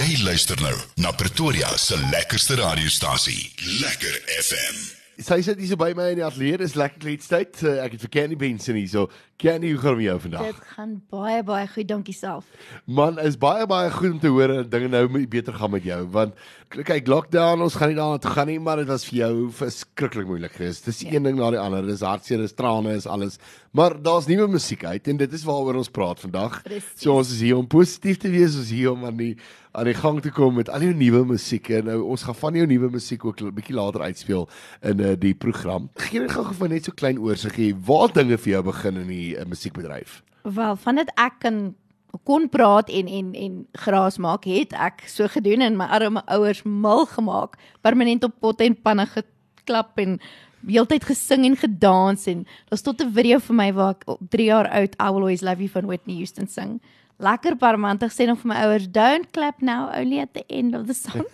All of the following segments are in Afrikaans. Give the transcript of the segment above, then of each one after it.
Jy luister nou na Pretoria se lekkerste radiostasie, Lekker FM. Sy sit hier so by my in die ateljee. Dis lekker kletstyd. Uh, ek het vir Kenny Benson hier so. Kenny, hoe gaan dit met jou vandag? Dit gaan baie baie goed, dankie self. Man, is baie baie goed om te hoor dat dinge nou beter gaan met jou want kyk, lockdown, ons gaan nie daarna toe gaan nie, maar dit was vir jou verskriklik moeilik geweest. Dis Ja. een ding na die ander. Dis hartseer, dis trane, is alles. Maar daar's nuwe musiek uit en dit is waaroor ons praat vandag. Presies. So ons is hier om positief te wees, ons is hier om aan die aan die gang te kom met al jou nuwe musiek. En nou ons gaan van jou nuwe musiek ook 'n bietjie later uitspeel in uh, die program. Gee net gou vir net so klein oorsig hê waar dinge vir jou begin in die uh, musiekbedryf. Wel, van dit ek kan kon praat en en en gras maak, het ek so gedoen en my arme ouers mal gemaak, permanent op pot en panne geklap en heeltyd gesing en gedans en daar's tot 'n video vir my waar ek op 3 jaar oud I Will Always Love You van Whitney Houston sing. Lekker parmantig sê nog vir my ouers don't clap now only at the end of the song.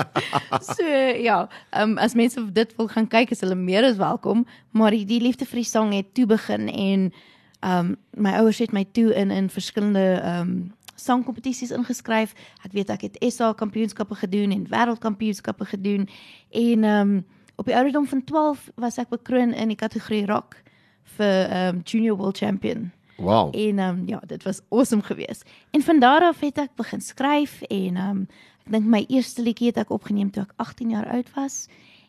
so ja, um, as mense dit wil gaan kyk is hulle meer as welkom, maar die, die liefde vir die sang het toe begin en um my ouers het my toe in in verskillende um sangkompetisies ingeskryf. Ek weet ek het SA kampioenskappe gedoen en wêreldkampioenskappe gedoen en um op die ouderdom van 12 was ek bekroon in die kategorie rock vir um junior world champion. Wow. En ehm um, ja, dit was awesome geweest. En van daar af het ek begin skryf en ehm um, ek dink my eerste liedjie het ek opgeneem toe ek 18 jaar oud was.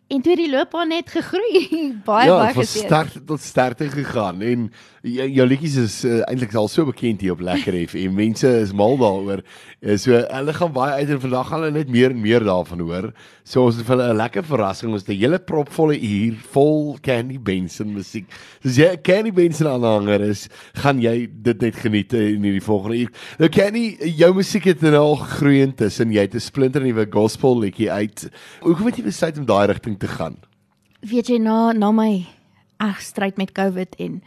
En toe die loopbaan net gegroei. baie ja, baie van geseën. sterkte tot sterkte gegaan en jou, liedjies is uh, eintlik al so bekend hier op Lekker FM. Mense is mal daaroor. Uh, so hulle gaan baie uit en vandag gaan hulle net meer en meer daarvan hoor. So ons het vir hulle 'n lekker verrassing. Ons het 'n hele propvolle uur vol Candy Benson musiek. So as jy 'n Candy Benson aanhanger is, gaan jy dit net geniet in hierdie volgende uur. Nou Candy, jou musiek het nou al gegroei intussen. Jy het 'n splinter nuwe gospel liedjie uit. Hoekom het jy besluit om daai rigting te gaan? Weet jy na na my ag stryd met COVID en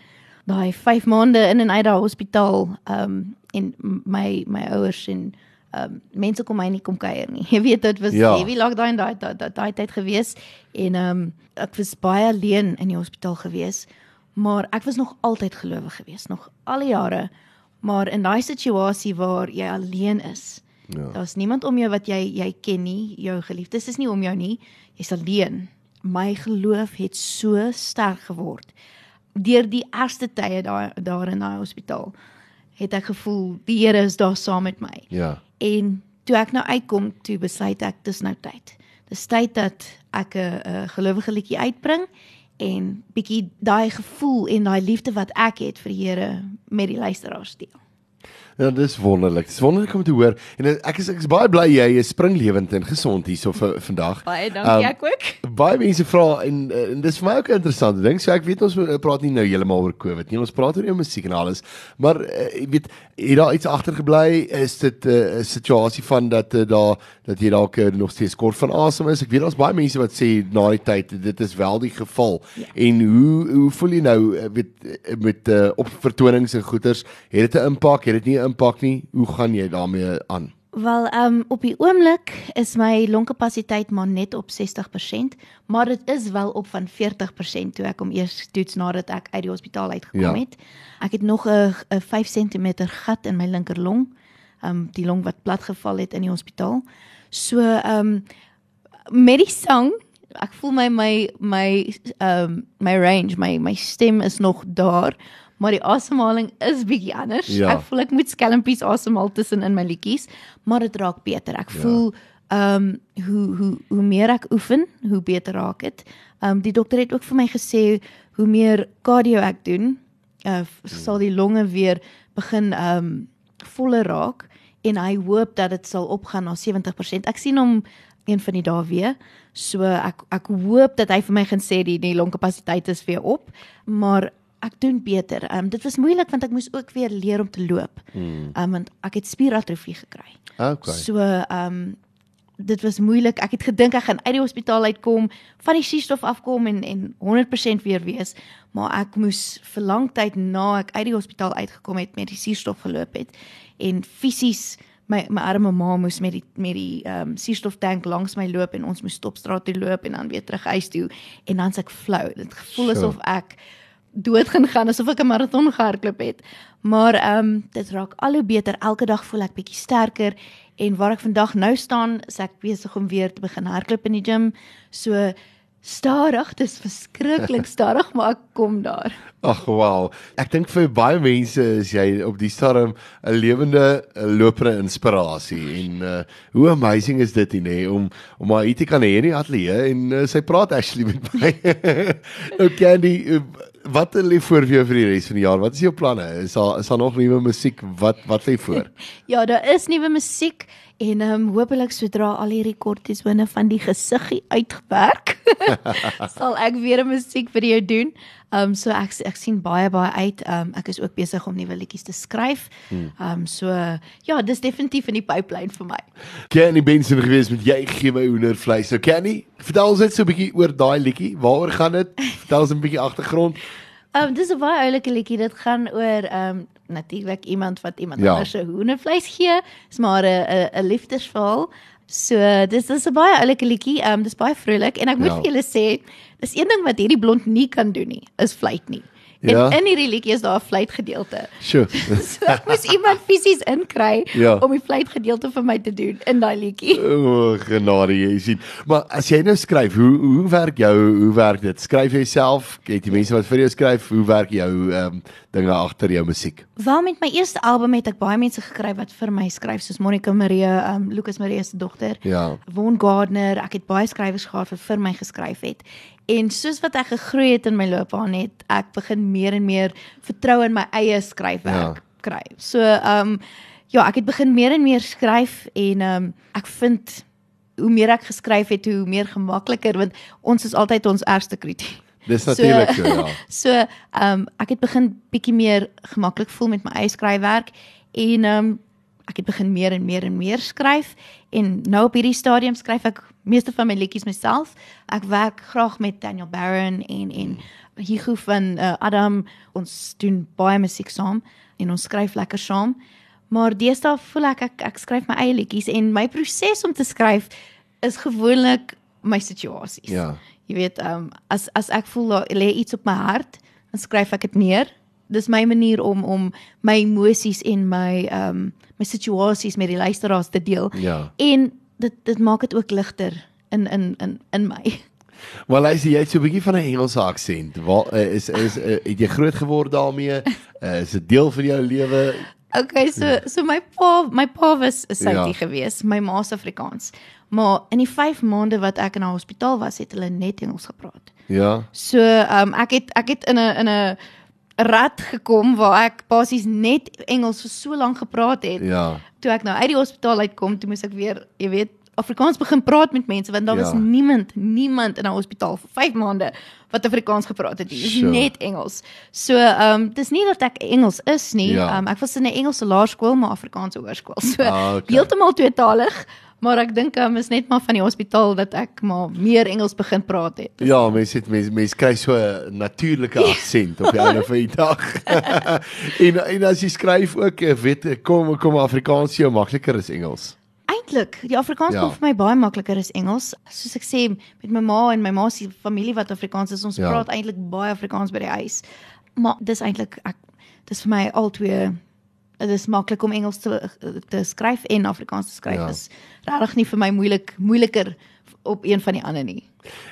daai 5 maande in en uit daai hospitaal ehm um, en my my ouers en ehm um, mense kom my nie kom kuier nie. Jy weet dit was Ja. heavy lockdown daai daai daai tyd gewees en ehm um, ek was baie alleen in die hospitaal gewees. Maar ek was nog altyd gelowig gewees, nog al die jare. Maar in daai situasie waar jy alleen is, Ja. Daar's niemand om jou wat jy jy ken nie. Jou geliefdes is nie om jou nie. Jy's alleen. My geloof het so sterk geword. Deur die eerste tye daar daar in daai hospitaal het ek gevoel die Here is daar saam met my. Ja. En toe ek nou uitkom, toe besluit ek dis nou tyd. Dis tyd dat ek 'n 'n gelowige liedjie uitbring en bietjie daai gevoel en daai liefde wat ek het vir die Here met die luisteraars deel. Ja, dis wonderlik. Dis wonderlik om te hoor. En ek is ek is baie bly jy is springlewend en gesond hierso vir vandag. Baie dankie, ek ook. Baie mense vra en eh, en dis vir my ook 'n interessante ding. So ek weet ons eh, praat nie nou heeltemal oor COVID nie. Ons praat oor jou musiek en alles. Maar uh, ek weet het daar iets agtergebly? Is dit eh, 'n uh, situasie van dat uh, daar dat jy dalk uh, nog steeds kort van asem is? Ek weet daar's baie mense wat sê na die tyd dit is wel die geval. Ja. En hoe hoe voel jy nou eh, weet eh, met uh, op vertonings en goeters? Het dit 'n impak? Het dit nie 'n impak nie? Hoe gaan jy daarmee aan? Wel, ehm um, op die oomblik is my longkapasiteit maar net op 60%, maar dit is wel op van 40% toe ek hom eers toets nadat ek uit die hospitaal uitgekom Ja. het. Ek het nog 'n 'n 5 cm gat in my linkerlong, ehm um, die long wat platgeval het in die hospitaal. So ehm um, met die sang, ek voel my my my ehm um, my range, my my stem is nog daar, maar die asemhaling is bietjie anders. Ja. Ek voel ek moet skelmpies asemhaal tussen in my liedjies, maar dit raak beter. Ek Ja. voel ehm um, hoe hoe hoe meer ek oefen, hoe beter raak dit. Ehm um, die dokter het ook vir my gesê hoe meer cardio ek doen, uh, sal die longe weer begin ehm um, voller raak en hy hoop dat dit sal opgaan na 70%. Ek sien hom een van die dae weer. So ek ek hoop dat hy vir my gaan sê die die longkapasiteit is weer op, maar ek doen beter. Ehm um, dit was moeilik want ek moes ook weer leer om te loop. Ehm um, want ek het spieratrofie gekry. Okay. So ehm um, dit was moeilik. Ek het gedink ek gaan uit die hospitaal uitkom, van die suurstof afkom en en 100% weer wees, maar ek moes vir lang tyd na ek uit die hospitaal uitgekom het met die suurstof geloop het en fisies my my arme ma moes met die met die ehm um, suurstoftank langs my loop en ons moes stopstraat toe loop en dan weer terug huis toe en dan's ek flou. Dit gevoel Sure. asof ek dood gaan gaan asof ek 'n marathon gehardloop het. Maar ehm um, dit raak al hoe beter. Elke dag voel ek bietjie sterker En waar ek vandag nou staan, is ek besig om weer te begin hardloop in die gym. So stadig, dis verskriklik stadig, maar ek kom daar. Ag wow. Ek dink vir baie mense is jy op die stadium 'n lewende eh, lopende inspirasie en uh hoe amazing is dit nie om om maar hier te kan hê in die ateljee en uh, sy praat actually met my. nou Candy, uh, wat lê voor vir jou vir die res van die jaar? Wat is jou planne? Is daar is daar nog nuwe musiek? Wat wat lê voor? Ja, daar is nuwe musiek en ehm um, hopelik sodra al die rekordies binne van die gesiggie uitgewerk sal ek weer 'n musiekvideo doen. Ehm um, so ek ek sien baie baie uit. Ehm um, ek is ook besig om nuwe liedjies te skryf. Ehm um, so ja, dis definitief in die pipeline vir my. Kenny Benson gewees met jy gee my hoendervleis. So Kenny, vertel ons net so 'n bietjie oor daai liedjie. Waaroor gaan dit? Vertel ons 'n bietjie agtergrond. Ehm um, dis 'n baie oulike liedjie. Dit gaan oor ehm um, natuurlik iemand wat iemand Ja. anders se hoendervleis gee. Dis maar 'n 'n liefdesverhaal. So dis dis 'n baie oulike liedjie. Ehm um, dis baie vrolik en ek moet Ja. vir julle sê, dis een ding wat hierdie blond nie kan doen nie, is fluit nie. En Ja. in hierdie liedjie is daar 'n fluit gedeelte. Sjoe. So ek moes iemand fisies inkry Ja. om die fluit gedeelte vir my te doen in daai liedjie. O, genade jy sien. Maar as jy nou skryf, hoe hoe werk jou hoe werk dit? Skryf jy self? Het jy mense wat vir jou skryf? Hoe werk jou ehm um, dinge agter jou musiek? Wel met my eerste album het ek baie mense gekry wat vir my skryf soos Monica Marie, um Lucas Marie se dogter. Ja. Von Gardner, ek het baie skrywers gehad wat vir my geskryf het. En soos wat ek gegroei het in my loopbaan het ek begin meer en meer vertrou in my eie skryfwerk Ja. kry. So um ja, ek het begin meer en meer skryf en um ek vind hoe meer ek geskryf het, hoe meer gemakliker want ons is altyd ons ergste kritiek. Dis natuurlik so, ja. So, ehm um, ek het begin bietjie meer gemaklik voel met my eie skryfwerk en ehm um, ek het begin meer en meer en meer skryf en nou op hierdie stadium skryf ek meeste van my liedjies myself. Ek werk graag met Daniel Barron en en Hugo van uh, Adam. Ons doen baie musiek saam en ons skryf lekker saam. Maar deesdae voel ek ek ek skryf my eie liedjies en my proses om te skryf is gewoonlik my situasies. Ja. Jy weet, ehm um, as as ek voel lê iets op my hart, dan skryf ek dit neer. Dis my manier om om my emosies en my ehm um, my situasies met die luisteraars te deel. Ja. En dit dit maak dit ook ligter in in in in my. Maar luister, jy het so 'n bietjie van 'n Engelse aksent. Waar uh, is is uh, het jy groot geword daarmee? Uh, is dit deel van jou lewe? Okay, so so my pa my pa was 'n Soutie Ja. gewees, my ma's Afrikaans. Maar in die 5 maande wat ek in 'n hospitaal was, het hulle net Engels gepraat. Ja. So, ehm um, ek het ek het in 'n in 'n rad gekom waar ek basies net Engels vir so lank gepraat het. Ja. Toe ek nou uit die hospitaal uitkom, toe moes ek weer, jy weet, Afrikaans begin praat met mense want daar Ja. was niemand, niemand in 'n hospitaal vir 5 maande wat Afrikaans gepraat het nie. Dis Sure. net Engels. So, ehm um, dis nie dat ek Engels is nie. Ja. Um, ek was in 'n Engelse laerskool, maar Afrikaanse hoërskool. So, Ah, okay. heeltemal tweetalig. Maar ek dink um, is net maar van die hospitaal dat ek maar meer Engels begin praat het. Ja, mense het mense mense kry so 'n natuurlike aksent op die einde van die dag. en en as jy skryf ook, eh, weet kom kom Afrikaans jou makliker as Engels. Eintlik, die Afrikaans Ja. kom vir my baie makliker as Engels. Soos ek sê, met my ma en my ma se familie wat Afrikaans is, ons Ja. praat eintlik baie Afrikaans by die huis. Maar dis eintlik ek dis vir my altwee dit is maklik om Engels te te skryf en Afrikaans te skryf. Ja. Ja. Is regtig nie vir my moeilik moeiliker op een van die ander nie.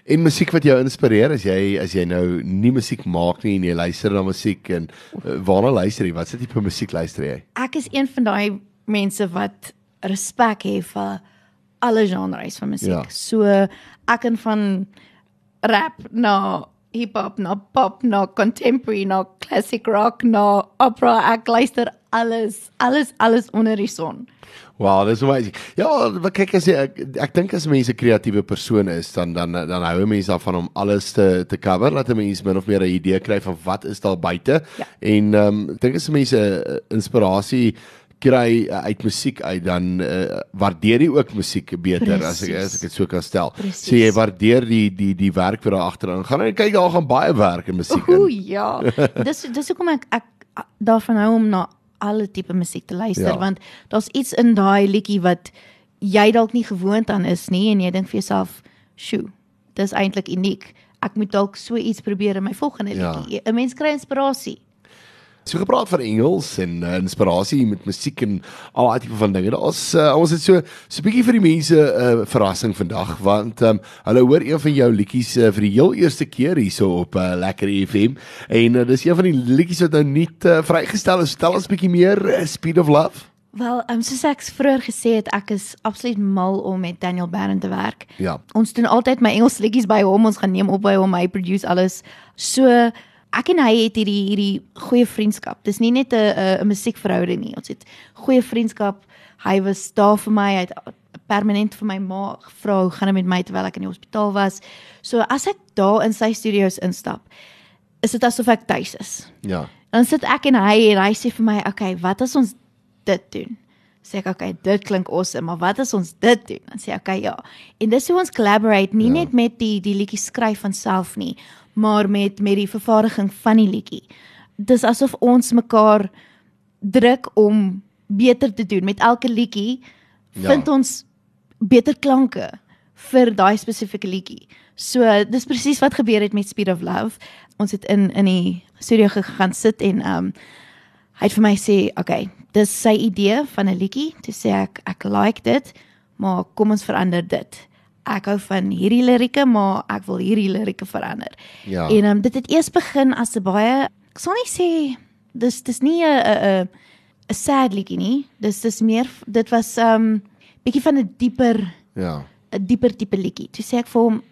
En musiek wat jou inspireer as jy as jy nou nie musiek maak nie en jy luister na musiek en uh, waarna luister jy? Wat se tipe musiek luister jy? Ek is een van daai mense wat respek het vir alle genres van musiek. Ja. So ek kan van rap na hip hop na pop na contemporary na classic rock na opera ek luister alles alles alles onder die son. Wow, dis amazing. Ja, wat kyk as jy ek, ek dink as mense 'n kreatiewe persoon is, dan dan dan hou mense daarvan om alles te te cover, laat mense min of meer 'n idee kry van wat is daar buite. Ja. En ehm um, dink as mense uh, inspirasie kry uh, uit musiek uit dan uh, waardeer jy ook musiek beter as ek as ek dit so kan stel. Presies. So jy waardeer die die die werk wat daar agteraan gaan. En kyk daar gaan baie werk in musiek in. ja. dis dis hoekom ek ek daarvan hou om na alle tipe musiek te luister ja. want daar's iets in daai liedjie wat jy dalk nie gewoond aan is nie en jy dink vir jouself, "Sjoe, dis eintlik uniek. Ek moet dalk so iets probeer in my volgende Ja. liedjie." 'n Mens kry inspirasie. So gepraat van Engels en uh, inspirasie met musiek en al daai tipe van dinge. Daar's uh, ons het so so 'n bietjie vir die mense 'n uh, verrassing vandag want um, hulle hoor een van jou liedjies uh, vir die heel eerste keer hierso op uh, Lekker FM en uh, dis een van die liedjies wat nou nie uh, vrygestel is. Vertel ons 'n bietjie meer uh, Speed of Love. Wel, um, soos ek vroeër gesê het, ek is absoluut mal om met Daniel Barron te werk. Ja. Ons doen altyd my Engels liedjies by hom, ons gaan neem op by hom, hy produce alles. So ek en hy het hierdie hierdie goeie vriendskap. Dis nie net 'n 'n musiekverhouding nie. Ons het goeie vriendskap. Hy was daar vir my, hy het permanent vir my ma gevra hoe gaan dit met my terwyl ek in die hospitaal was. So as ek daar in sy studio's instap, is dit asof ek tuis is. Ja. Dan sit ek en hy en hy sê vir my, "Oké, okay, wat as ons dit doen?" Sê ek, "Oké, okay, dit klink awesome, maar wat as ons dit doen?" Dan sê ek, "Oké, okay, ja." En dis hoe ons collaborate, nie Ja. net met die die liedjie skryf van self nie, maar met met die vervaardiging van die liedjie. Dis asof ons mekaar druk om beter te doen met elke liedjie. Ja. Vind ons beter klanke vir daai spesifieke liedjie. So dis presies wat gebeur het met Speed of Love. Ons het in in die studio gegaan sit en um hy het vir my sê, "Oké, okay, dis sy idee van 'n liedjie." Toe sê ek, "Ek like dit, maar kom ons verander dit." Ek hou van hierdie lirieke, maar ek wil hierdie lirieke verander. Ja. En um, dit het eers begin as 'n baie ek sal nie sê dis dis nie 'n 'n 'n 'n sad liedjie nie. Dis dis meer dit was um bietjie van 'n dieper Ja. 'n dieper tipe liedjie. Toe sê ek vir hom,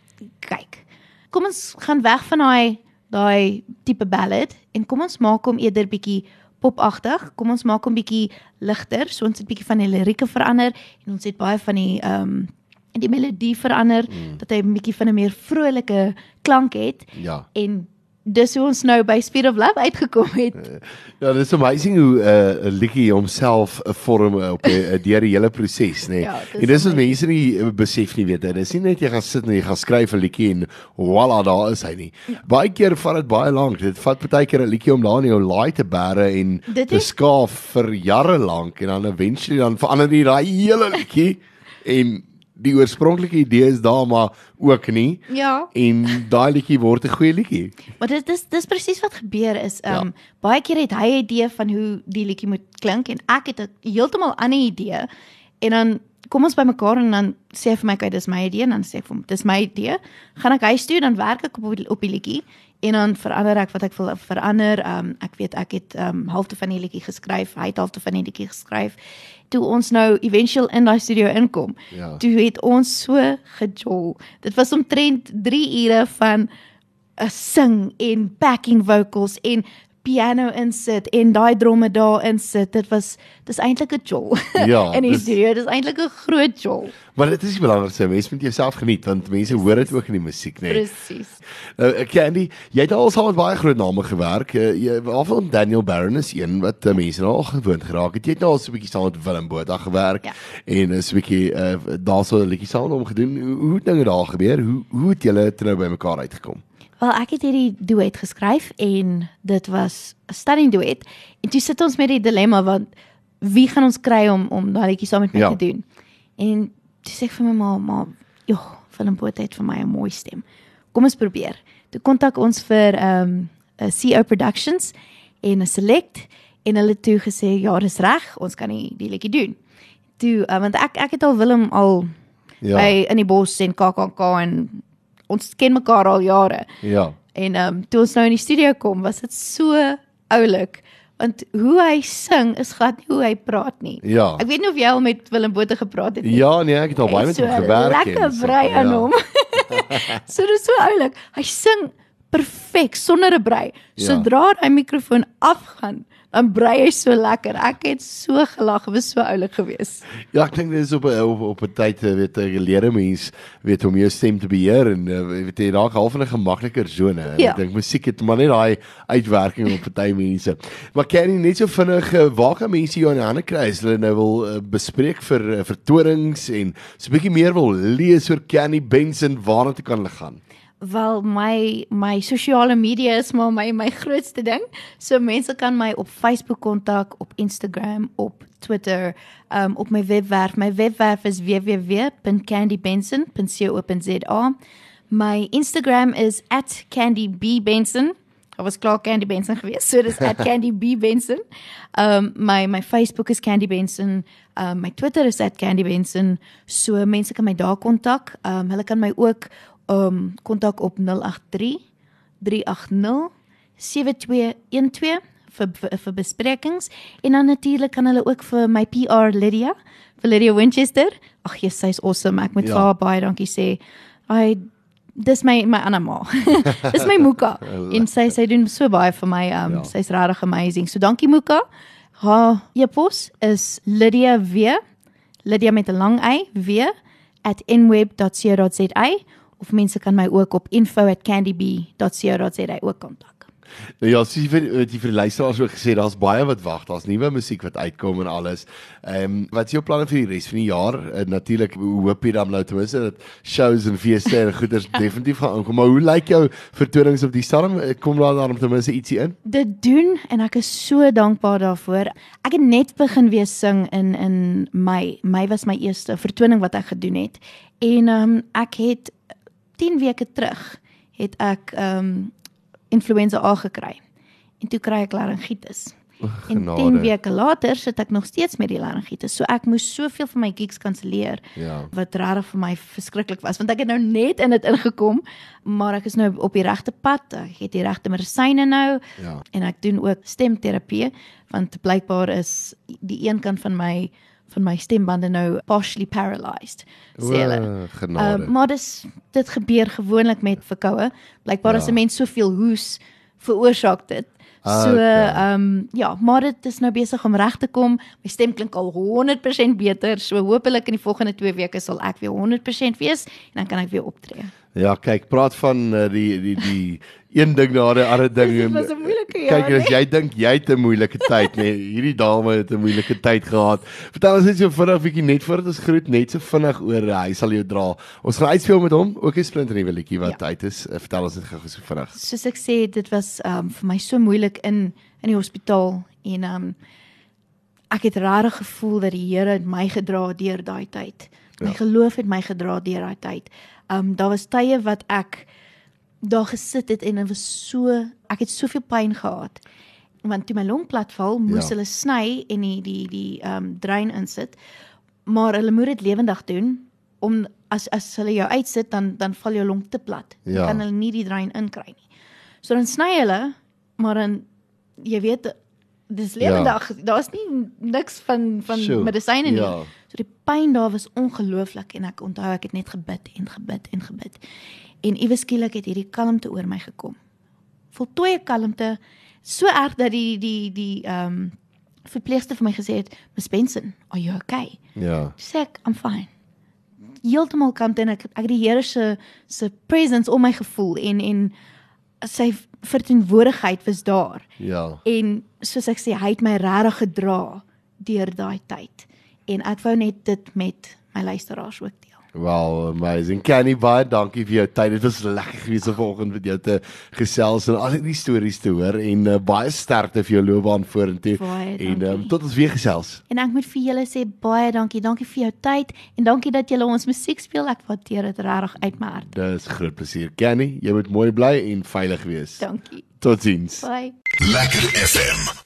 kyk. Kom ons gaan weg van daai daai tipe ballad en kom ons maak hom eerder bietjie popagtig. Kom ons maak hom bietjie ligter. So ons het bietjie van die lirieke verander en ons het baie van die ehm um, die melodie verander mm. dat hy 'n bietjie van 'n meer vrolike klank het Ja. en dis hoe ons nou by Speed of Love uitgekom het. Ja, dit is amazing hoe 'n uh, liedjie homself 'n vorm uh, op uh, deur die hele proses, nê. Nee. Ja, dis en dis wat mense nie besef nie, weet jy. Dis nie net jy gaan sit en jy gaan skryf 'n liedjie en voilà, daar is hy nie. Ja. Baie keer vat dit baie lank. Dit vat baie keer 'n liedjie om daar in jou laai te bære en Dit te skaaf vir jare lank en dan eventually dan verander jy daai hele liedjie en die oorspronklike idee is daar maar ook nie Ja. en daai liedjie word 'n goeie liedjie. Maar dit dis dis presies wat gebeur is um Ja. ja. baie keer het hy 'n idee van hoe die liedjie moet klink en ek het 'n heeltemal ander idee en dan kom ons bymekaar en dan sê hy vir my kyk dis my idee en dan sê ek vir hom dis my idee gaan ek huis toe dan werk ek op op die liedjie en dan verander ek wat ek wil verander um ek weet ek het um halfte van die liedjie geskryf hy het halfte van die liedjie geskryf toe ons nou eventueel in daai studio inkom Ja. toe het ons so gejol dit was omtrent 3 ure van 'n sing en backing vocals en piano insit en daai dromme daar insit. Dit was dis eintlik 'n jol. Ja, in die dis- studio. Dis eintlik 'n groot jol. Maar dit is die belangrikste. Mense moet jouself geniet want mense hoor dit ook in die musiek, nê. Nee. Presies. Nou uh, Candy, jy het al saam met baie groot name gewerk. Uh, jy waarvan Daniel Barron is een wat uh, mense nou al gewoond geraak het. Jy het nou al so 'n bietjie saam met Willem Botha gewerk Ja. en so 'n bietjie uh, daarso 'n liedjie saam met hom gedoen. Hoe, hoe het dinge daar gebeur? Hoe hoe het julle toe nou bymekaar uitgekom? Wel ek het hierdie duet geskryf en dit was 'n stunning duet. En toe sit ons met die dilemma want wie gaan ons kry om om daai liedjie saam met my Ja. te doen? En toe sê ek vir my ma, maar joh, Willem Botha het vir my 'n mooi stem. Kom ons probeer. Toe kontak ons vir ehm um, CO Productions en 'n select en hulle toe gesê ja, dis reg, ons kan die, die liedjie doen. Toe uh, want ek ek het al Willem al Ja. by in die bos en KAKK en ons ken mekaar al jare. Ja. En ehm um, toe ons nou in die studio kom, was dit so oulik want hoe hy sing is glad nie hoe hy praat nie. Ja. Ek weet nie of jy al met Willem Botha gepraat het nie. Ja, nee, ek het al baie met is hom so gewerk Lekker so, brei aan ja. hom. so dis so oulik. Hy sing perfek sonder 'n brei. Ja. Sodra hy mikrofoon afgaan, dan brei hy so lekker. Ek het so gelag, dit was so oulik geweest. Ja, ek dink dit is op op, op 'n tyd eh, weet 'n geleerde mens weet om jou stem te beheer en uh, weet jy raak half in 'n gemakliker sone. Ja. Ek dink musiek het maar net daai uitwerking op party mense. Maar ken jy net so vinnig waar kan mense jou in die hande kry as hulle nou wil bespreek vir vertonings en so 'n bietjie meer wil lees oor Kenny Benson waarna toe kan hulle gaan? Wel my my sosiale media is maar my my grootste ding. So mense kan my op Facebook kontak, op Instagram, op Twitter, um op my webwerf. My webwerf is www.candybenson.co.za. My Instagram is @candybenson Daar was klaar Candy Benson geweest. So dis @candyb_benson. Um, my my Facebook is Candy Benson. Um, my Twitter is @candybenson. So mense kan my daar kontak. Um, hulle kan my ook um, kontak op 083 380 7212 vir vir, vir besprekings en dan natuurlik kan hulle ook vir my PR Lydia vir Lydia Winchester. Ag Jesus, sy's awesome. Ek moet Ja. vir haar baie dankie sê. Hy dis my my ander ma. dis my Muka en sy sy doen so baie vir my. Um ja. sy's regtig amazing. So dankie Muka. Haar e-pos is Lydia W. Lydia met 'n lang y w @nweb.co.za of mense kan my ook op info@candyb.co.za ook kontak. Nou ja, soos jy vir wat jy vir die luisteraars ook gesê, daar's baie wat wag. Daar's nuwe musiek wat uitkom en alles. Ehm um, wat is jou planne vir die res van die jaar? Uh, Natuurlik hoop jy dan nou ten minste dat shows en feeste en goeders definitief gaan inkom. Maar hoe lyk jou vertonings op die stadium? Eh, Kom daar dan ten minste ietsie in? dit doen en ek is so dankbaar daarvoor. Ek het net begin weer sing in in Mei. Mei was my eerste vertoning wat ek gedoen het. En ehm um, ek het 10 weke terug het ek ehm um, influenza A gekry. En toe kry ek laryngitis. En genade. 10 weke later sit ek nog steeds met die laryngitis. So ek moes soveel van my gigs kanselleer Ja. wat regtig vir my verskriklik was want ek het nou net in dit ingekom, maar ek is nou op die regte pad. Ek het die regte medisyne nou Ja. en ek doen ook stemterapie want blykbaar is die een kant van my van my stembande nou partially paralyzed. Sê hulle. Uh, maar dis dit gebeur gewoonlik met verkoue. Blykbaar Ja. as 'n mens soveel hoes veroorsaak dit. Ah, So okay. ehm um, ja, maar dit is nou besig om reg te kom. My stem klink al 100% beter. So hopelik in die volgende 2 weke sal ek weer 100% wees en dan kan ek weer optree. Ja, kyk, praat van uh, die die die een ding na die ander ding. Dit was 'n moeilike Kyk, jaar. as jy dink jy het 'n moeilike tyd, nê. Nee, hierdie dame het 'n moeilike tyd gehad. Vertel ons net so vinnig bietjie net voordat ons groet, net so vinnig oor uh, hy sal jou dra. Ons gaan uitspeel met hom, ook 'n splinter nuwe liedjie wat Ja. uit is. Uh, vertel ons net gou so vinnig. soos ek sê, dit was um vir my so moeilik in in die hospitaal en um ek het regtig gevoel dat die Here het my gedra deur daai tyd. My ja. geloof het my gedra deur daai tyd. Um daar was tye wat ek daar gesit het en dit was so ek het soveel pyn gehad. Want toe my long plat val, moes Ja. ja. hulle sny en die die die um drein insit. Maar hulle moet dit lewendig doen om as as hulle jou uitsit dan dan val jou long te plat. Dan Ja. kan hulle nie die drein inkry nie. So dan sny hulle, maar dan jy weet dis lewendig. Ja. Daar's nie niks van van Sjoe, medisyne nie. ja. So die pyn daar was ongelooflik en ek onthou ek het net gebid en gebid en gebid. En iewes skielik het hierdie kalmte oor my gekom. Voltooie kalmte, so erg dat die die die ehm um, verpleegster vir my gesê het, "Miss Benson, are you okay?" Ja. Sê ek, "I'm fine." Heeltemal kalmte en ek ek die Here se se presence om my gevoel en en sy verteenwoordigheid was daar. Ja. En soos ek sê, hy het my regtig gedra deur daai tyd. En ek wou net dit met my luisteraars ook deel. Wow, amazing. Kenny, baie dankie vir jou tyd. Dit was lekker geweest om vanoggend met jou te gesels en al die stories te hoor en uh, baie sterkte vir jou loopbaan vorentoe. En um, tot ons weer gesels. En ek moet vir julle sê baie dankie. Dankie vir jou tyd en dankie dat julle ons musiek speel. Ek waardeer dit regtig uit my hart. Dis groot plesier. Kenny, jy moet mooi bly en veilig wees. Dankie. Totsiens. Bye. Lekker FM